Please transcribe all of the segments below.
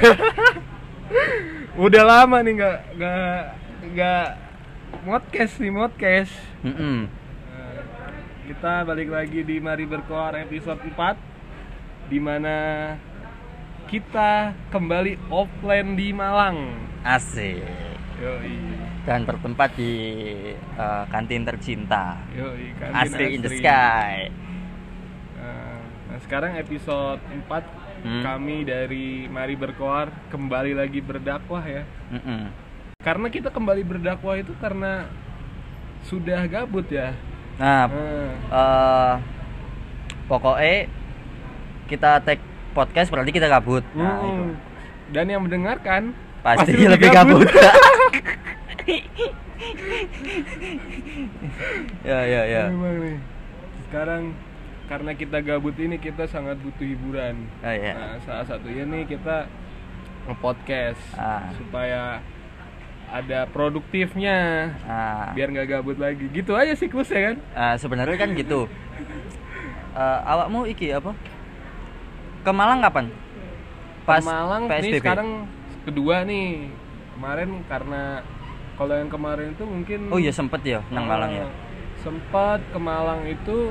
Udah lama nih nggak nggak nggak modcast nih modcast. Mm-mm. Nah, kita balik lagi di Mari Berkoar episode 4 di mana kita kembali offline di Malang. Asik. Yoi. Dan bertempat di eh, kantin tercinta. Yoi, kantin Asri in the sky. Nah, nah, sekarang episode 4 Hmm. kami dari Mari Berkoar kembali lagi berdakwah ya. Mm-mm. Karena kita kembali berdakwah itu karena sudah gabut ya. Nah, Nah, eh pokoknya kita take podcast berarti kita gabut. Nah, mm. itu. Dan yang mendengarkan Pasti, lebih gabut. ya ya ya. Nih. Sekarang karena kita gabut ini kita sangat butuh hiburan. Oh, iya. Nah, salah satunya nih kita nge-podcast Ah. supaya ada produktifnya Nah, biar nggak gabut lagi. Gitu aja siklusnya kan? eh, sebenarnya kan gitu. Eh, awakmu iki apa? Ke Malang kapan? Pas Ke Malang nih PSBB. sekarang kedua nih. Kemarin karena kalau yang kemarin itu mungkin Oh iya sempet ya nang Malang ya. Sempat ke Malang itu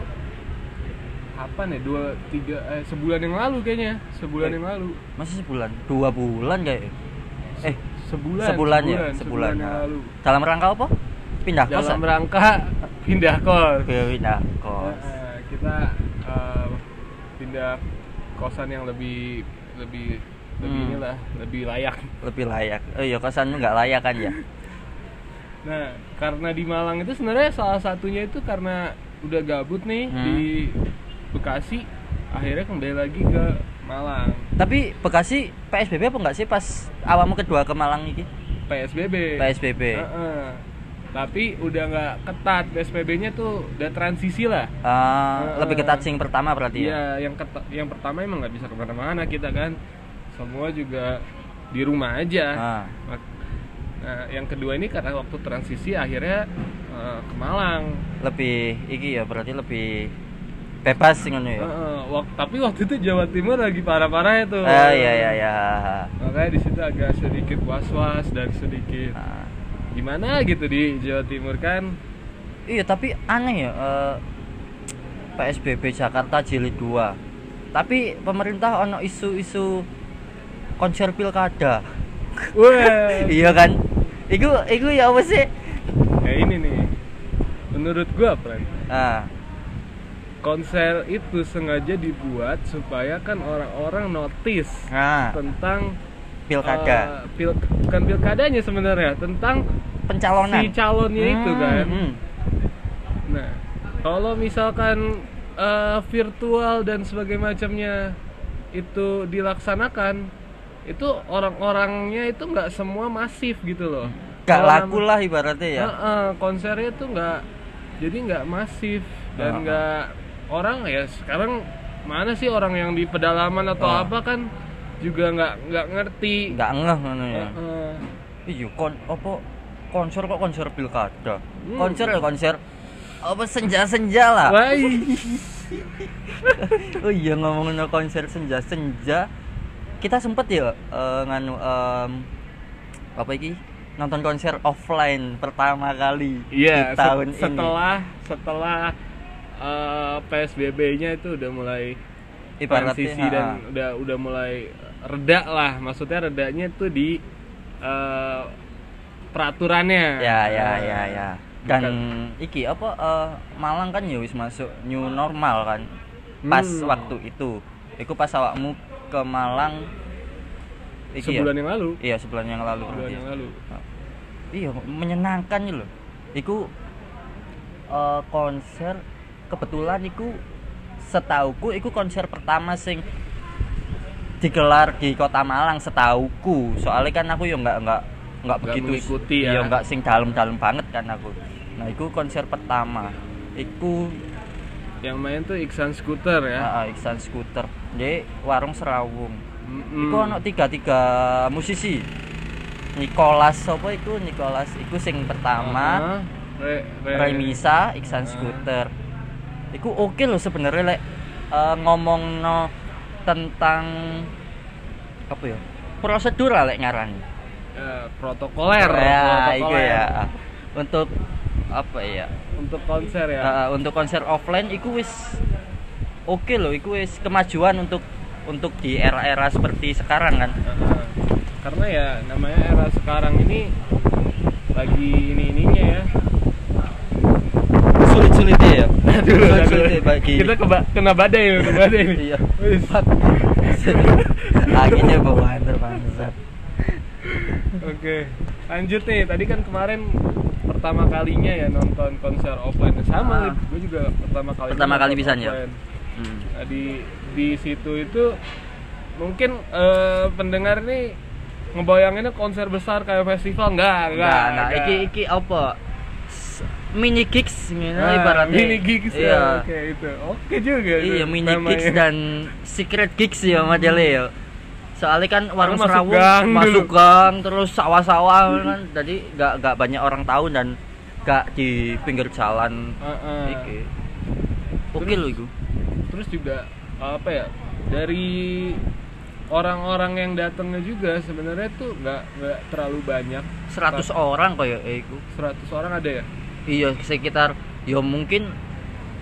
kapan ya? Dua tiga eh, sebulan yang lalu kayaknya. Sebulan Eh. yang lalu. Masih sebulan, dua bulan kayak. Eh, Sebulan. sebulan, ya, sebulan. sebulan yang Nah, lalu. Dalam rangka apa? Pindah kos. Dalam rangka pindah kos. Pindah kos. Eh, kita eh, pindah kosan yang lebih lebih lebih Hmm. inilah lebih layak. Lebih layak. Oh iya kosanmu nggak layak kan ya? Nah, karena di Malang itu sebenarnya salah satunya itu karena udah gabut nih Hmm. di Bekasi, akhirnya kembali lagi ke Malang. Tapi Bekasi PSBB apa enggak sih pas awakmu kedua ke Malang iki? PSBB. PSBB. Heeh. Tapi udah nggak ketat PSBB-nya tuh udah transisi lah. Ah, Heeh. lebih ketat sing pertama berarti ya. Iya, yang keta- yang pertama emang nggak bisa ke mana-mana kita kan. Semua juga di rumah aja. Ah. Nah, yang kedua ini karena waktu transisi akhirnya eh, ke Malang. Lebih iki ya berarti lebih bebas sing ngono ya. Heeh, wak- tapi waktu itu Jawa Timur lagi parah-parahnya tuh. Ah iya iya iya. Makanya di situ agak sedikit was-was dan sedikit Ah. gimana gitu di Jawa Timur kan. Iya tapi aneh ya eh, PSBB Jakarta jilid 2 Tapi pemerintah ono isu-isu konser pilkada Wah. Iya kan? Iku, iku ya apa sih? Kayak ini nih. Menurut gua, Pran, Ah, konser itu sengaja dibuat supaya kan orang-orang notice nah, tentang pilkada eh, pil bukan pilkadanya sebenarnya, tentang Pencalonan si calonnya itu Hmm, kan. hmm. Nah, kalau misalkan eh, virtual dan sebagainya macamnya itu dilaksanakan, itu orang-orangnya itu nggak semua masif gitu loh. Gak Kalau laku lah ibaratnya ya Heeh, konsernya tuh nggak jadi nggak masif dan nggak orang ya sekarang mana sih orang yang di pedalaman atau Oh. apa kan juga nggak nggak ngerti. Gak ngeh ngono ya Heeh. Iya kon, apa konser kok konser pilkada Hmm. Konser ya konser apa senja-senja lah Wah, ih. oh iya ngomongin konser senja senja kita sempet ya eh, nganu em, apa iki nonton konser offline pertama kali Iya, di tahun set- setelah setelah eh, PSBB-nya itu udah mulai ibaratnya transisi ha, dan udah udah mulai reda lah. Maksudnya redanya tuh di eh, peraturannya. ya ya ya ya dan Bukan- iki apa eh, Malang kan ya wis masuk new normal kan pas Hmm. waktu itu iku pas awakmu ke Malang iki ya? Sebulan yang lalu. iya sebulan yang lalu Sebulan yang ya. lalu. iya menyenangkan loh iku eh, konser kebetulan iku setauku iku konser pertama sing digelar di kota Malang setauku soalnya kan aku ya nggak nggak nggak begitu mengikuti ya. nggak sing dalam-dalam banget kan aku nah iku konser pertama iku Yang main tuh Iksan Scooter ya. ah, Iksan Scooter di warung Serawung Mm-mm. Iku ono tiga tiga musisi. Nicholas apa iku Nicholas iku sing pertama, Re, Re- Remisa. Iksan Scooter. Iku oke loh sebenarnya lek eh, ngomong no tentang apa ya? prosedural lek ngarani Eh, protokoler ya itu protokoler. ya untuk apa ya untuk konser ya Eh, untuk konser offline iku wis oke loh iku wis kemajuan untuk untuk di era-era seperti sekarang kan Heeh. karena ya namanya era sekarang ini lagi ini ininya ya sulit-sulitnya ya sulit-sulitnya aduh. bagi kita keba kena badai ya, kena badai nih iya anginnya bawaan terbangsat oke lanjut nih tadi kan kemarin pertama kalinya ya nonton konser offline sama Ah. gue juga pertama kali Pertama kali bisanya? offline. hmm. Nah, di di situ itu mungkin eh, pendengar ini ngebayanginnya konser besar kayak festival enggak enggak, Nah, nah enggak. iki iki apa mini gigs gitu Nah, ibaratnya. Mini gigs ya iya oke itu. Oke juga iya mini namanya. gigs dan secret gigs ya modelnya ya. Soalnya kan warung masuk serawung gang masuk dulu. gang terus sawah-sawah kan. Jadi nggak nggak banyak orang tahu dan nggak di pinggir jalan. Heeh. iki. Oke Terus- loh itu terus juga apa ya dari orang-orang yang datangnya juga sebenarnya tuh nggak nggak terlalu banyak. 100 orang kayak eh, itu 100 orang ada ya iya sekitar ya mungkin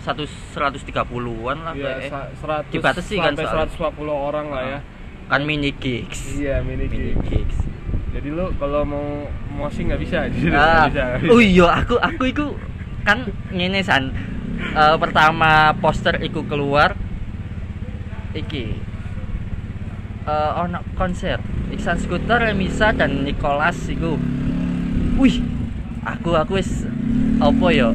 satu 130-an lah Iya, kayak. 100 Dibatasi kan sampai soalnya. 140 orang lah ya. Kan mini gigs. Iya mini mini gigs. gigs. Jadi lu kalau mau mosi nggak bisa jadi Ah, nggak bisa. Oh iya aku aku itu kan ngene san. Eh, pertama poster iku keluar iki. Eh ono konser. Iksan Scooter, Remisa dan Nicholas iku. Wih aku aku wis apa ya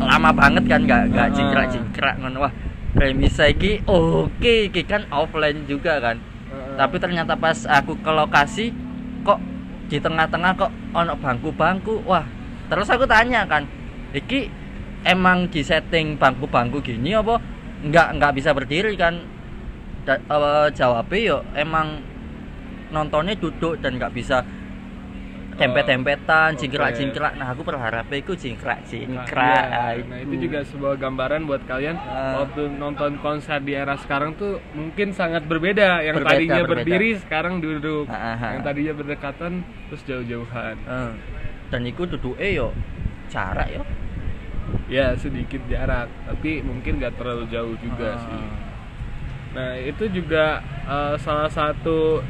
lama banget kan gak gak Ah. jingkrak jingkrak ngono. Wah Remisa iki oke iki kan offline juga kan. Heeh. tapi ternyata pas aku ke lokasi kok di tengah-tengah kok ono bangku-bangku. Wah terus aku tanya kan iki emang di setting bangku-bangku gini apa? Nggak nggak bisa berdiri kan? Da, eh, jawabnya yo emang nontonnya duduk dan nggak bisa dempet-dempetan oke. jingkrak-jingkrak nah aku berharapnya itu jingkrak-jingkrak Nah, Nah, iya. nah itu juga sebuah gambaran buat kalian Ah. waktu nonton konser di era sekarang tuh mungkin sangat berbeda yang Berbeda, tadinya berbeda. berdiri sekarang duduk ah, ah. yang tadinya berdekatan terus jauh-jauhan Eh, dan itu duduknya yo jarak yo ya sedikit jarak tapi mungkin gak terlalu jauh juga Ah. sih nah itu juga eh, salah satu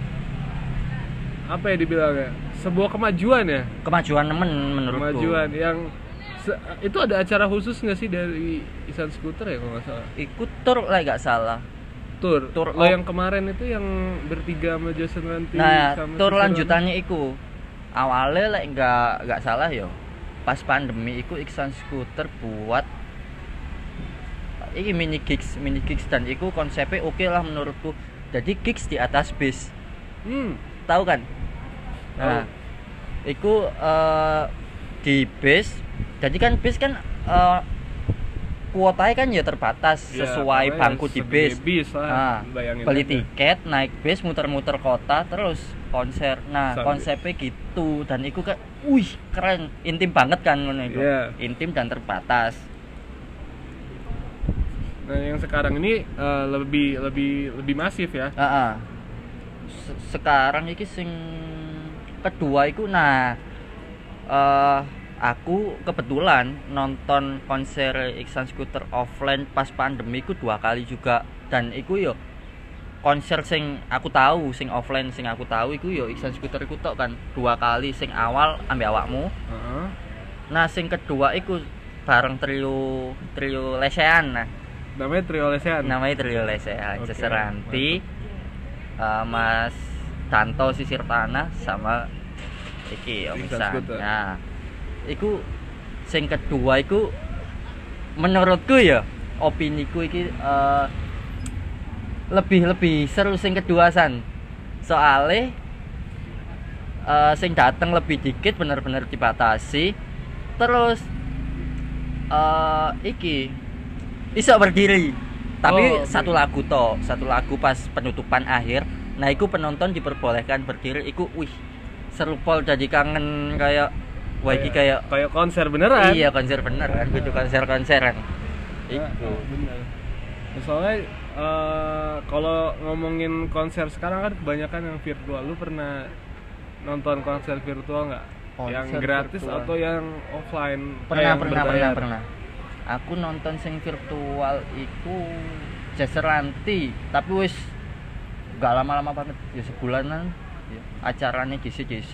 apa ya dibilangnya sebuah kemajuan ya? Kemajuan nemen menurutku. Kemajuan yang itu ada acara khusus nggak sih dari Isan Scooter ya kalau nggak salah? Ikut tur lah nggak salah. Tur? Tur lo op- yang kemarin itu yang bertiga sama Jason Ranti nah sama tur lanjutannya iku. Awalnya lek nggak nggak salah yo. Pas pandemi iku Iksan Scooter buat iki mini gigs mini gigs dan iku konsepnya oke lah menurutku. Jadi gigs di atas bis. Hmm. Tahu kan nah iku eh, di bis jadi kan bis kan eh, kuotanya kan ya terbatas Ya, sesuai bangku di bis bis lah Nah, beli aja. tiket naik bis muter-muter kota terus konser nah Sampai- konsepnya gitu dan itu kan wih keren intim banget kan iku. Iya. intim dan terbatas nah yang sekarang ini eh, lebih lebih lebih masif ya Heeh. Se- sekarang iki sing kedua iku nah eh aku kebetulan nonton konser Iksan Scooter offline pas pandemi iku dua kali juga. Dan iku yo konser sing aku tahu sing offline sing aku tahu iku yo Iksan Scooter iku tok kan. Dua kali sing awal ambek awakmu. Heeh. nah sing kedua iku bareng trio trio lesehan nah. Namanya Trio Lesehan? Namanya trio lesehan Oke, Ceseranti eh, Mas Tanto Sisir Tanah sama iki Om Iksan Isan. Scooter. Nah, iku sing kedua iku menurutku ya opiniku iki eh, lebih lebih seru sing kedua san soalnya eh, sing datang lebih dikit bener-bener dibatasi terus eh iki iso berdiri tapi Oh, satu lagu toh satu lagu pas penutupan akhir nah iku penonton diperbolehkan berdiri iku wih seru pol jadi kangen kayak wah iki kayak kayak konser beneran iya konser bener kan kudu konser konseran Ya, iku bener. Soalnya eh, kalau ngomongin konser sekarang kan kebanyakan yang virtual. Lu pernah nonton konser virtual nggak? Yang gratis virtual. atau yang offline? Eh, pernah yang pernah pernah berbayar? pernah aku nonton sing virtual iku Jaseranti tapi wis gak lama-lama banget ya sebulanan ya, acaranya GC GC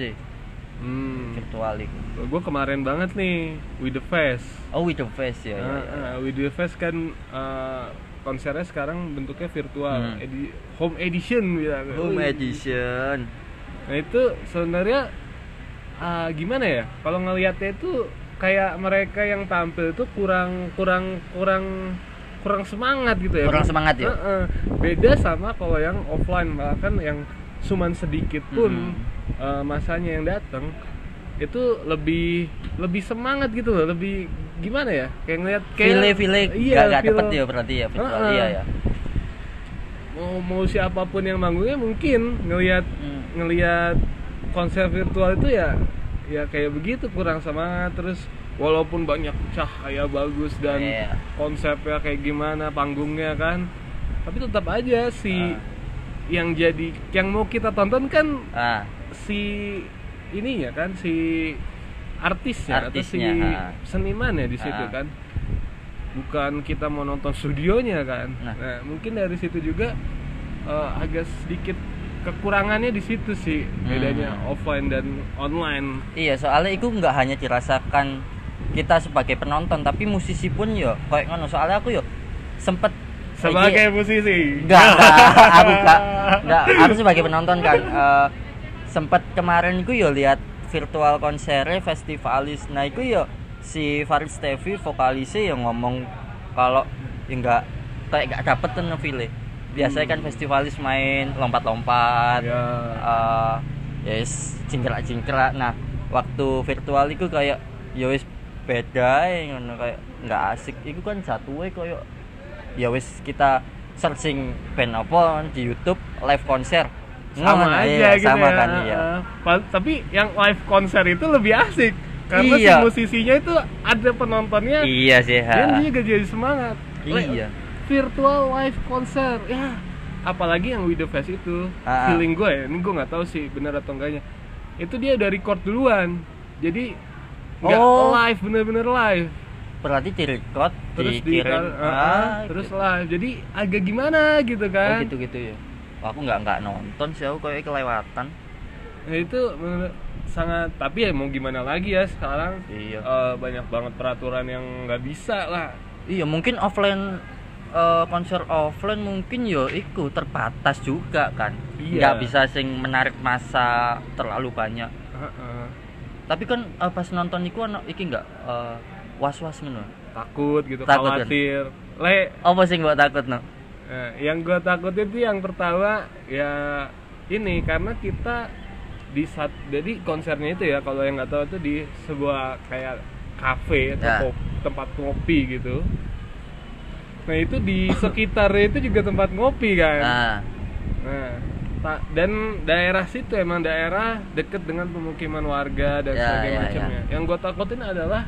Hmm. virtual iku Gue kemarin banget nih with the Fest. oh with the face ya, ya, Ah, ya. ah, with the Fest kan eh, konsernya sekarang bentuknya virtual, Hmm. edi- home edition bilang. home edition Nah itu sebenarnya ah, gimana ya? Kalau ngelihatnya itu kayak mereka yang tampil itu kurang kurang kurang kurang semangat gitu ya. Kurang semangat ya? Heeh. Beda sama kalau yang offline bahkan yang cuman sedikit pun Hmm. eh, masanya yang datang itu lebih lebih semangat gitu loh, lebih gimana ya? Kayak ngeliat kayak file file iya, gak, gak feel- dapet ya berarti ya virtual Heeh. iya ya mau mau siapa pun yang manggungnya mungkin ngelihat Hmm. ngelihat konser virtual itu ya ya kayak begitu kurang semangat terus walaupun banyak cahaya bagus dan Iya. konsepnya kayak gimana panggungnya kan tapi tetap aja si Ah. yang jadi yang mau kita tonton kan ah si ininya kan si artisnya, atau si Artisnya, ah. seniman ya di situ Ah. kan bukan kita mau nonton studionya kan Nah. nah, mungkin dari situ juga eh, agak sedikit kekurangannya di situ sih bedanya Hmm. offline dan online Iya, soalnya itu nggak hanya dirasakan kita sebagai penonton, tapi musisi pun yo kayak ngono. Soalnya aku yo sempet sebagai musisi Enggak, enggak, aku enggak, enggak, aku sebagai penonton kan eh, sempet kemarin itu yo lihat virtual konsernya festivalis. Nah, itu yo si Farid Stevi vokalisnya yang ngomong kalau ya enggak kayak enggak dapet tuh feel Biasanya kan Hmm. festivalis main lompat-lompat, ya eh yes cingkrak-cingkrak nah waktu virtual itu kayak ya wis beda ngono kayak nggak asik. Itu kan jatuhnya kayak ya wis kita searching band apa di YouTube live konser. Sama Ngono, aja iya, gitu sama ya kan iya. pa- tapi yang live konser itu lebih asik karena Iya. si musisinya itu ada penontonnya iya sih ha. dan dia gak jadi semangat. Iya. virtual live konser ya apalagi yang with the Fest itu. Ah. feeling gue ya ini gue nggak tahu sih benar atau enggaknya. Itu dia udah record duluan jadi nggak Oh. live bener-bener live berarti direcord terus di dikirim ah, ah, terus gitu. live jadi agak gimana gitu oh kan gitu gitu ya aku nggak nggak nonton sih aku kayak kelewatan Nah, itu sangat tapi ya mau gimana lagi ya sekarang iya eh, banyak banget peraturan yang nggak bisa lah Iya mungkin offline eh, konser offline mungkin yo iku terbatas juga kan. Iya. Nggak bisa sing menarik masa terlalu banyak. Heeh. Tapi kan eh, pas nonton iku ana iki enggak was-was ngono. takut gitu Takut kan? khawatir le Apa sing mbok takut no? Nah, yang gue takut itu yang pertama ya ini karena kita di saat jadi konsernya itu ya kalau yang nggak tahu itu di sebuah kayak kafe atau Ya. tempat ngopi gitu. Nah itu di sekitarnya itu juga tempat ngopi kan. Nah, Nah ta- dan daerah situ emang daerah deket dengan pemukiman warga dan Ya, sebagainya ya, macamnya. Yang gue takutin adalah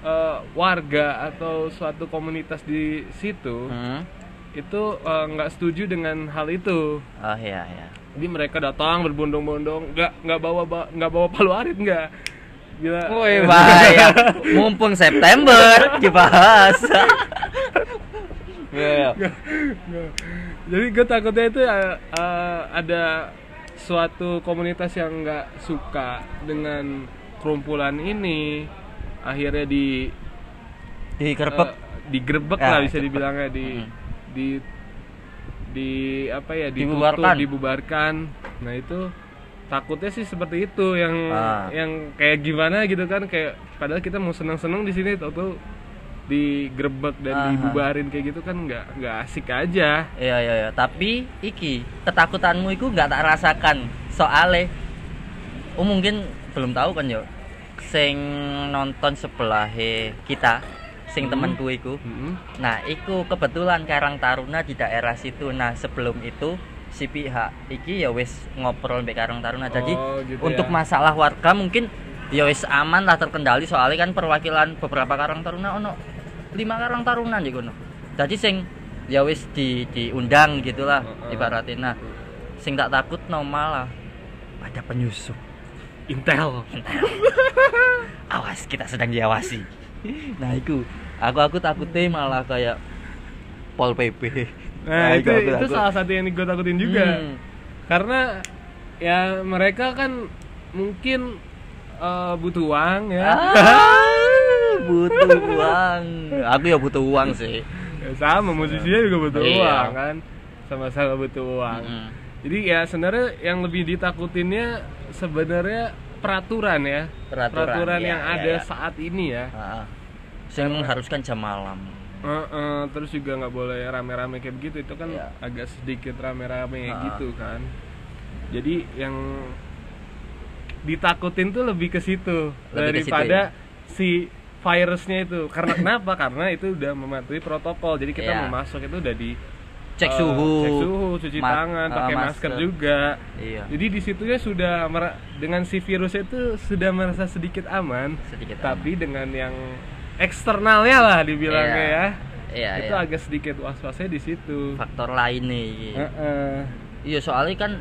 eh, warga atau suatu komunitas di situ hmm. itu eh, nggak setuju dengan hal itu Oh iya iya. jadi mereka datang berbondong-bondong nggak nggak bawa ba- nggak bawa palu arit nggak gila Woi bahaya. Mumpung September dibahas. Iya. Jadi gue takutnya itu eh, eh, ada suatu komunitas yang nggak suka dengan kerumpulan ini akhirnya di Digerebek. eh, digerebek Ya, lah bisa cepet. dibilangnya di Mm. di di apa ya ditutup, Dibubarkan. dibubarkan nah itu takutnya sih seperti itu yang Ah. yang kayak gimana gitu kan kayak padahal kita mau seneng-seneng di sini tau tuh digerebek dan Aha. dibubarin kayak gitu kan nggak nggak asik aja Iya iya iya, tapi iki ketakutanmu itu nggak tak rasakan. Soale oh mungkin belum tahu kan yo. Sing nonton sebelah kita, sing Hmm. temanku iku. Mm-mm. Nah, iku kebetulan Karang Taruna di daerah situ. Nah, sebelum itu si pihak iki ya wis ngobrol mbek Karang Taruna. Jadi Oh, gitu untuk ya. masalah warga mungkin ya wis aman lah terkendali soalnya kan perwakilan beberapa Karang Taruna ono lima Karang Taruna ya kono. Jadi sing ya wis di diundang gitulah Heeh. ibaratin nah sing tak takut no malah ada penyusup Intel awas kita sedang diawasi nah itu aku aku takutnya malah kayak pol pp nah itu aku itu takut. salah satu yang gue takutin juga Hmm. karena ya mereka kan mungkin eh, butuh uang ya Ah, butuh uang aku ya butuh uang sih Ya, sama musisinya juga butuh Iya. uang kan sama-sama butuh uang Mm-mm. jadi ya sebenarnya yang lebih ditakutinnya sebenarnya peraturan ya Peraturan, iya, yang iya, ada iya. saat ini ya Ah, saya mengharuskan jam malam Heeh, terus juga nggak boleh rame-rame kayak begitu itu kan Iya. agak sedikit rame-rame Ah. gitu kan jadi yang ditakutin tuh lebih ke situ Lebih ke situ, daripada ya? si virusnya itu karena kenapa karena itu udah mematuhi protokol jadi kita Iya. mau masuk itu udah di cek eh, suhu cek suhu cuci Ma- tangan eh, pakai masker. juga iya jadi di situnya sudah mer- dengan si virus itu sudah merasa sedikit aman sedikit tapi dengan yang eksternalnya lah dibilangnya Iya. ya iya itu iya. agak sedikit was-wasnya di situ faktor lain nih Heeh. iya soalnya kan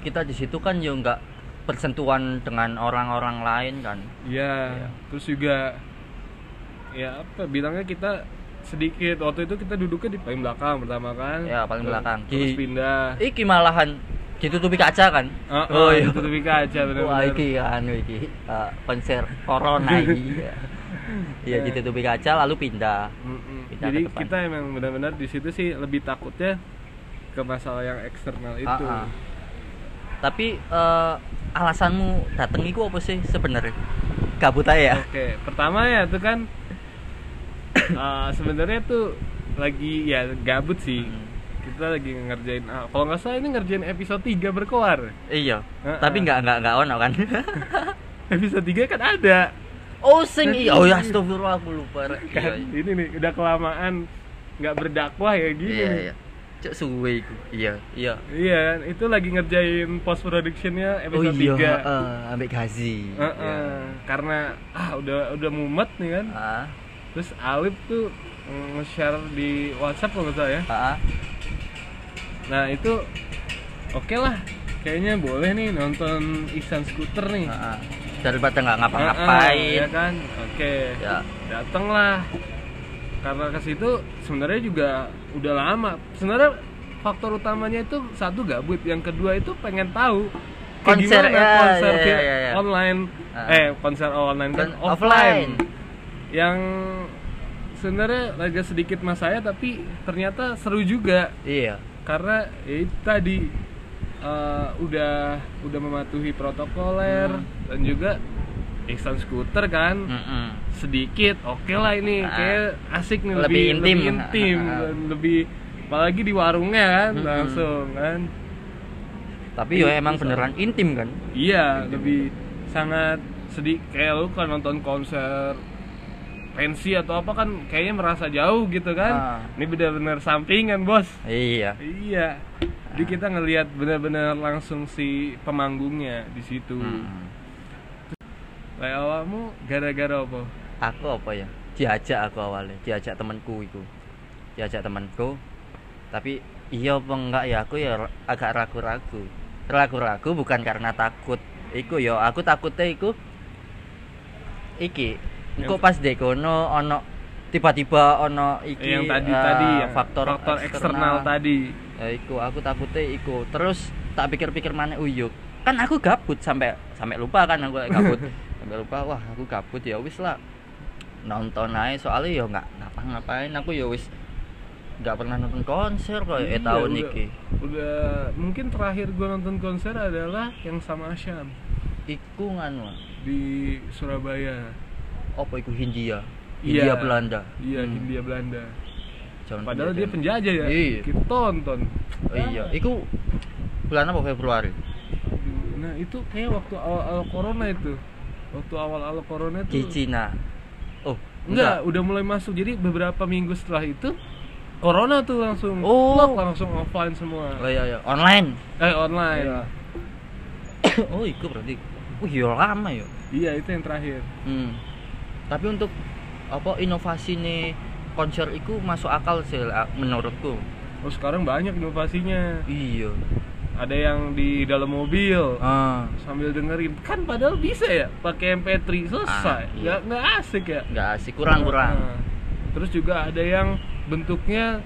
kita di situ kan ya nggak bersentuhan dengan orang-orang lain kan Iya. Iya. terus juga ya apa bilangnya kita sedikit waktu itu kita duduknya di paling belakang pertama kan Ya, paling Terus- belakang. terus Di- pindah iki malahan ditutupi kaca kan oh, iya tutupi kaca Wah benar-benar iki kan iki eh, konser corona iki Iya ditutupi kaca lalu pindah. Pindah jadi kita emang benar-benar di situ sih lebih takutnya ke masalah yang eksternal itu Ah, ah. Tapi eh, alasanmu dateng itu apa sih sebenarnya gabut aja ya Oke, pertama ya tuh kan eh, sebenarnya tuh lagi ya gabut sih. Hmm. Kita lagi ngerjain ah, kalau nggak salah ini ngerjain episode 3 berkoar. iya Ah, tapi ah. nggak nggak nggak ono kan Episode 3 kan ada. oh sing iya oh ya astagfirullah aku lupa. Kan iya ini nih udah kelamaan nggak berdakwah ya gini. iya iya cek suwe iku iya iya Iya, kan? itu lagi ngerjain post productionnya oh episode iya 3. heeh, ambek gazi Heeh, Iya. karena ah udah udah mumet nih kan. ah Terus Alip tuh nge-share di WhatsApp kalau nggak salah ya. ah Nah itu oke lah, kayaknya boleh nih nonton Ihsan Scooter nih. ah. daripada nggak Ah, ah, ngapa-ngapain ya kan? Oke. Ya. Dateng lah. Karena ke situ sebenarnya juga udah lama. Sebenarnya faktor utamanya itu satu gabut, yang kedua itu pengen tahu Konser, gimana ya, konser ya, via ya, ya. online Ah. eh konser online kan offline. offline. yang sebenarnya agak sedikit mas saya tapi ternyata seru juga iya karena ya itu tadi eh, udah udah mematuhi protokoler Hmm. dan juga Ihsan scooter kan Mm-mm. sedikit oke lah ini Ah. kayak asik nih Lebih lebih intim. lebih, intim, Ah. dan lebih apalagi di warungnya kan Mm-mm. langsung kan tapi ya emang beneran intim kan iya lebih sangat sedih kayak lu kan nonton konser pensi atau apa kan kayaknya merasa jauh gitu kan Ah. ini benar-benar sampingan bos iya Iya. Jadi kita ngelihat benar-benar langsung si pemanggungnya di situ. Hmm. Kayak awakmu gara-gara apa? aku apa ya? Diajak aku awalnya diajak temanku itu. Diajak temanku. Tapi iya apa enggak ya? Aku ya agak ragu-ragu. Ragu-ragu bukan karena takut. Iku ya aku takutnya iku iki engko pas dekono ono tiba-tiba ono iki Eh, yang tadi eh, tadi ya, faktor, eksternal. tadi. ya iku aku takutnya iku. Terus tak pikir-pikir mana uyuk kan aku gabut sampai sampai lupa kan aku gabut sampai lupa wah aku gabut ya wis lah nonton aja soalnya ya nggak ngapa-ngapain aku ya wis nggak pernah nonton konser kok eh Iya, tahun udah- iki Udah mungkin terakhir gua nonton konser adalah yang sama Asyam iku nganu di Surabaya. apa iku Hindia Iya. Hindia Belanda Iya, Hmm. Hindia Belanda. Zaman Padahal dia penjajah ya. Iya. Kita tonton. oh, iya iku bulan apa Februari Nah, itu kayak waktu awal-awal corona itu. Waktu awal-awal corona itu di Cina oh Enggak, udah mulai masuk. Jadi beberapa minggu setelah itu corona tuh langsung Oh. lock, langsung offline semua. oh iya iya online Eh online. Iya. oh iku berarti oh iya lama ya Iya, itu yang terakhir. Hmm. Tapi untuk apa inovasi nih konser itu masuk akal sih menurutku. oh sekarang banyak inovasinya iya ada yang di dalam mobil ah. sambil dengerin. Kan padahal bisa ya pakai MP3 selesai. Ah, iya. nggak nggak asik ya? Nggak asik kurang kurang. Nah, terus juga ada yang bentuknya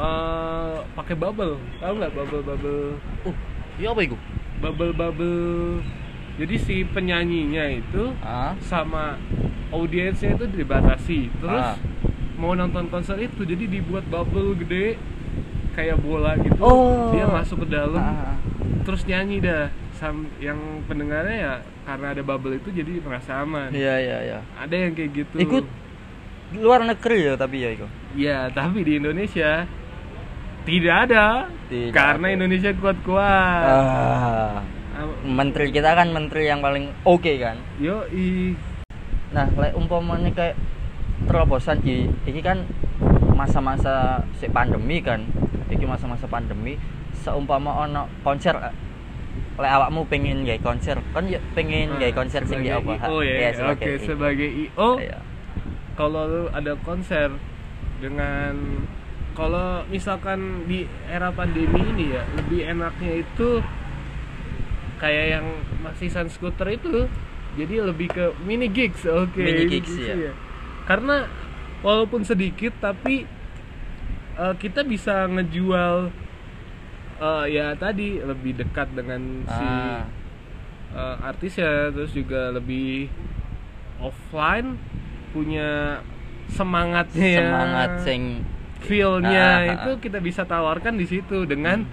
eh pakai bubble. Tahu nggak bubble bubble? Uh iya apa itu? Bubble bubble. Jadi si penyanyinya itu ah. sama audiensnya itu dibatasi. Terus Ah. mau nonton konser itu jadi dibuat bubble gede kayak bola gitu. Oh. dia masuk ke dalam Ah. terus nyanyi dah. Sam, yang pendengarnya ya karena ada bubble itu jadi merasa aman. Iya iya iya. Ada yang kayak gitu. Ikut luar negeri ya tapi ya itu ya tapi di Indonesia tidak ada. Tidak karena ada. Indonesia kuat-kuat. Ah. Menteri kita kan menteri yang paling oke kan? Yo i nah lek umpamanya kayak terobosan di ini kan masa-masa si pandemi kan ini masa-masa pandemi seumpama ono konser eh, lek awakmu pengen gay konser kan ya pengen gay konser sing di apa oh ya Iya, oke sebagai I.O. sebagai IO Iya. kalau lu ada konser dengan kalau misalkan di era pandemi ini ya lebih enaknya itu kayak yang masisan skuter itu jadi lebih ke mini gigs oke Mini gigs, ya. karena walaupun sedikit tapi eh, kita bisa ngejual eh, ya tadi lebih dekat dengan si Ah. eh, artisnya terus juga lebih offline punya semangatnya ya semangat sing feel-nya Ah, ah, itu kita bisa tawarkan di situ dengan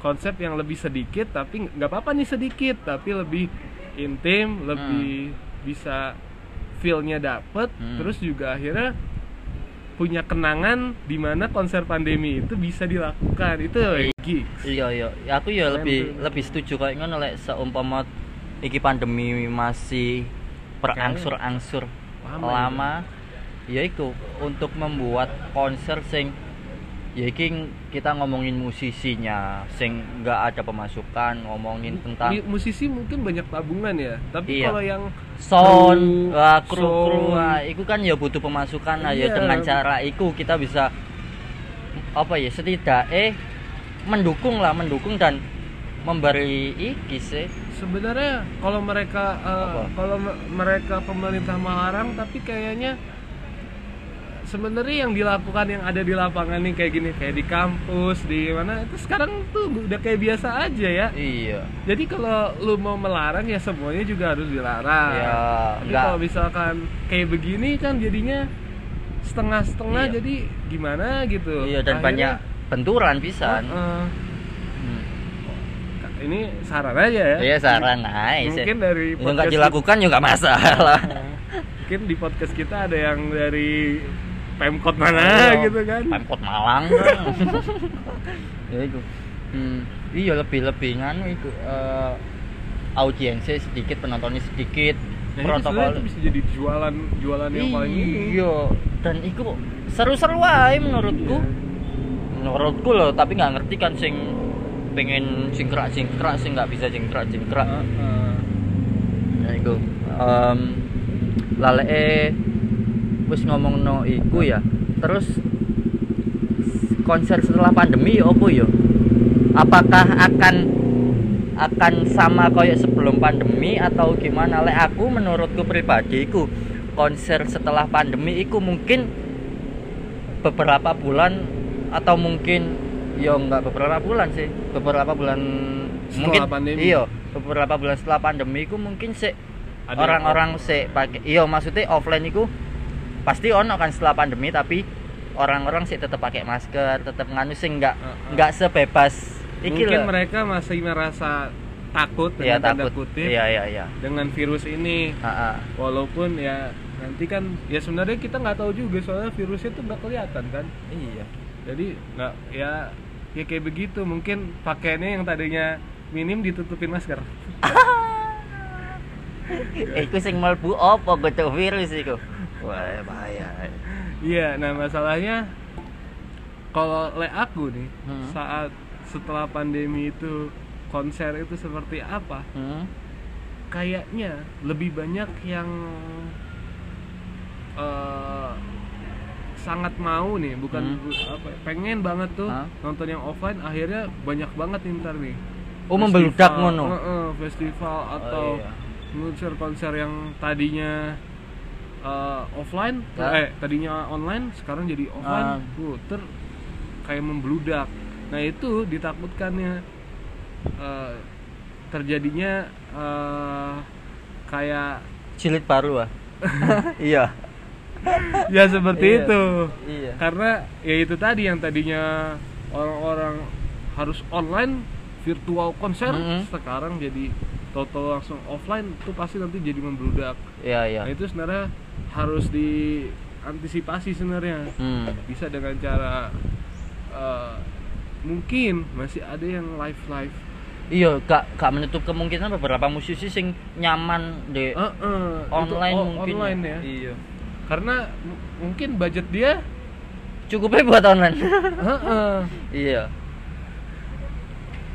konsep yang lebih sedikit tapi nggak apa-apa nih sedikit tapi lebih intim lebih bisa feel-nya dapet Hmm. terus juga akhirnya punya kenangan di mana konser pandemi itu bisa dilakukan. Itu gigs iya. Iya Ya, aku ya Keren lebih tuh. lebih setuju kayak ngono lek seumpama iki pandemi masih berangsur-angsur Lama lama, ya itu untuk membuat konser sing ya iki kita ngomongin musisinya sing nggak ada pemasukan ngomongin tentang musisi mungkin banyak tabungan ya tapi Iya. kalau yang sound kru, wah, kru kru sound. wah, itu kan ya butuh pemasukan lah ya Iya. dengan cara itu kita bisa apa ya setidaknya mendukung lah mendukung dan memberi iki sih sebenarnya kalau mereka eh, Apa? kalau me- mereka pemerintah melarang tapi kayaknya sebenarnya yang dilakukan yang ada di lapangan nih kayak gini kayak di kampus di mana itu sekarang tuh udah kayak biasa aja ya. Iya. Jadi kalau lu mau melarang ya semuanya juga harus dilarang. Ya, tapi kalau misalkan kayak begini kan jadinya setengah-setengah Iya. jadi gimana gitu? Iya dan Akhirnya, banyak benturan pisan. Eh, Hmm. ini saran aja ya. Iya saran aja. Mungkin dari yang nggak podcast dilakukan juga nggak masalah. Mungkin di podcast kita ada yang dari pemkot mana Iya, gitu kan? Pemkot Malang. Ya itu. Hmm, iya lebih lebih nganu itu eh, audiensnya sedikit penontonnya sedikit. Sebenarnya protokol itu bisa jadi jualan jualan yang paling iya dan itu seru-seru aja menurutku. Iya. menurutku loh tapi nggak ngerti kan sing pengen jingkrak jingkrak sing nggak bisa jingkrak jingkrak Heeh. Nah iku um, lale wis ngomong no iku ya. Terus konser setelah pandemi ya apa ya? Apakah akan akan sama kayak sebelum pandemi atau gimana? Lek aku menurutku pribadi iku konser setelah pandemi iku mungkin beberapa bulan atau mungkin ya enggak beberapa bulan sih beberapa bulan Setelah mungkin pandemi. iya beberapa bulan setelah pandemi iku mungkin sih orang-orang sih pakai iya maksudnya offline itu pasti ono kan setelah pandemi tapi orang-orang sih tetap pakai masker tetap nganu sih nggak nggak sebebas iki mungkin loh. mereka masih merasa takut Iya, dengan tanda takut. kutip iya iya iya. dengan virus ini. Ha-ha. walaupun ya nanti kan ya sebenarnya kita nggak tahu juga soalnya virusnya tuh nggak kelihatan kan? Iya. Jadi nggak ya ya kayak begitu. Mungkin pakaiannya yang tadinya minim ditutupin masker iku sing mlebu apa gotok virus iku wah bahaya iya nah masalahnya kalau le aku nih Hmm. saat setelah pandemi itu konser itu seperti apa hmm? kayaknya lebih banyak yang eh, sangat mau nih bukan Hmm. apa ya, pengen banget tuh Hah? nonton yang offline akhirnya banyak banget nih ntar nih Oh, membeludak ngono? Heeh, festival atau iya. Konser-konser yang tadinya uh, offline Ya. eh tadinya online sekarang jadi offline tuh ter kayak membludak nah itu ditakutkannya uh, terjadinya uh, kayak Jilid baru ah. iya. ya seperti Iya. itu Iya. karena ya itu tadi yang tadinya orang-orang harus online virtual konser Mm-mm. sekarang jadi total langsung offline itu pasti nanti jadi membludak Iya, iya. nah itu sebenarnya harus diantisipasi sebenarnya Hmm. bisa dengan cara eh, mungkin masih ada yang live live Iya, gak gak menutup kemungkinan beberapa musisi sing nyaman di online mungkin. online ya Iya. karena mungkin budget dia Cukupnya buat online. heeh, iya.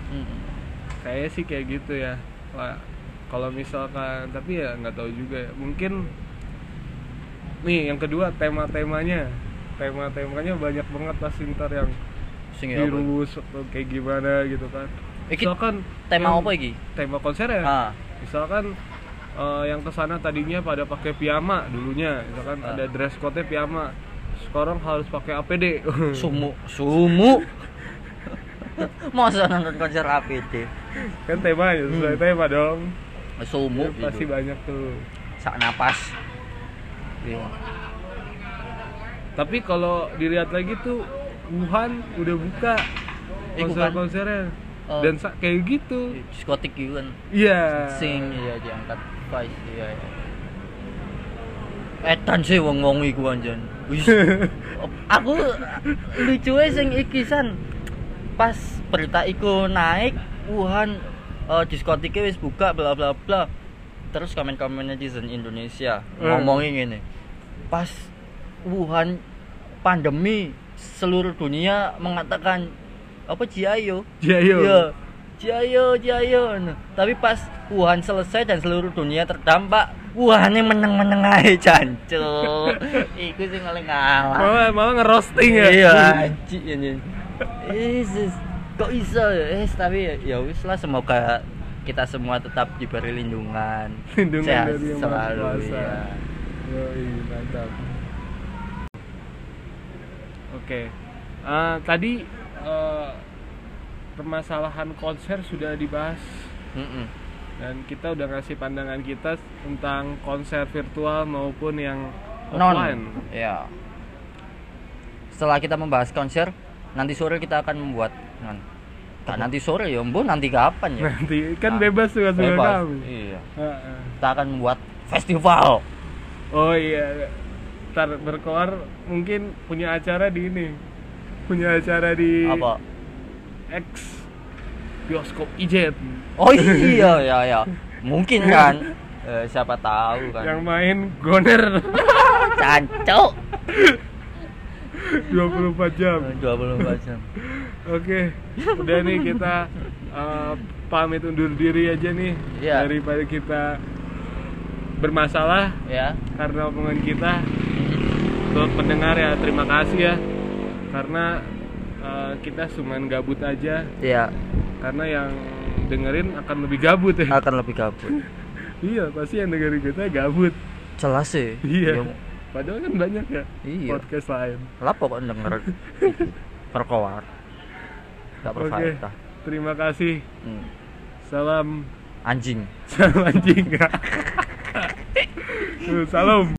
Hmm. kayak sih kayak gitu ya Wah, kalau misalkan tapi ya nggak tahu juga ya. mungkin nih yang kedua tema-temanya tema-temanya banyak banget pasti ntar yang Sing ya apa? virus atau kayak gimana gitu kan Iki misalkan tema apa iki? tema konser ya Ah. misalkan eh, yang ke sana tadinya pada pakai piyama dulunya misalkan Ah. ada dress code piyama sekarang harus pakai APD Sumu, sumu. Masa nonton konser APD? Kan temanya sesuai Hmm. tema dong Sumu Ya, pasti itu. banyak tuh Sak napas. Iya. Tapi kalau dilihat lagi tuh Wuhan udah buka Eh, konser-konsernya Oh. dan kayak gitu. Diskotik gitu kan. Iya. Sing iya diangkat voice iya iya. Edan sih wong-wong iku anjen. Aku lucu sing iki san. Pas berita iku naik Wuhan eh, diskotiknya wis buka bla bla bla. Terus komen-komen netizen Indonesia Hmm. ngomongin gini. Pas Wuhan pandemi seluruh dunia mengatakan apa Jiayo. Iya. Jiayo, Jiayo. Nah, Tapi pas Wuhan selesai dan seluruh dunia terdampak, Wuhan yang meneng-meneng aja jancuk. Iku sing paling ngalah. Malah malah ngerosting ya. Iya, anjing ini. Kok ya? Eh, tapi ya- wis lah semoga kita semua tetap diberi lindungan. Lindungan Sehat dari yang selalu Kuasa. ya. Yoi, mantap. Oke. Eh, tadi eh, permasalahan konser sudah dibahas Mm-mm. dan kita udah ngasih pandangan kita tentang konser virtual maupun yang Non. Ya. Setelah kita membahas konser, nanti sore kita akan membuat non. Nggak nanti sore ya, Mbok nanti kapan ya? Nanti kan Nah, bebas suka suka Bebas. Iya. Kita akan membuat festival. Oh iya. Ntar berkoar mungkin punya acara di ini. Punya acara di Apa? X bioskop ijet Oh iya ya ya. Mungkin kan. Eh, siapa tahu kan. yang main goner Cancok. 24 jam. 24 jam. Oke, udah nih kita uh, pamit undur diri aja nih Iya. daripada kita bermasalah Ya. karena omongan kita untuk pendengar ya terima kasih ya karena uh, kita cuman gabut aja Iya, karena yang dengerin akan lebih gabut ya akan lebih gabut. iya pasti yang dengerin kita gabut Jelas sih. iya Ya, padahal kan banyak ya Iya. podcast lain Lah pokok denger perkoar. Gak oke berfaedah. terima kasih Hmm. salam Anjing. salam anjing salam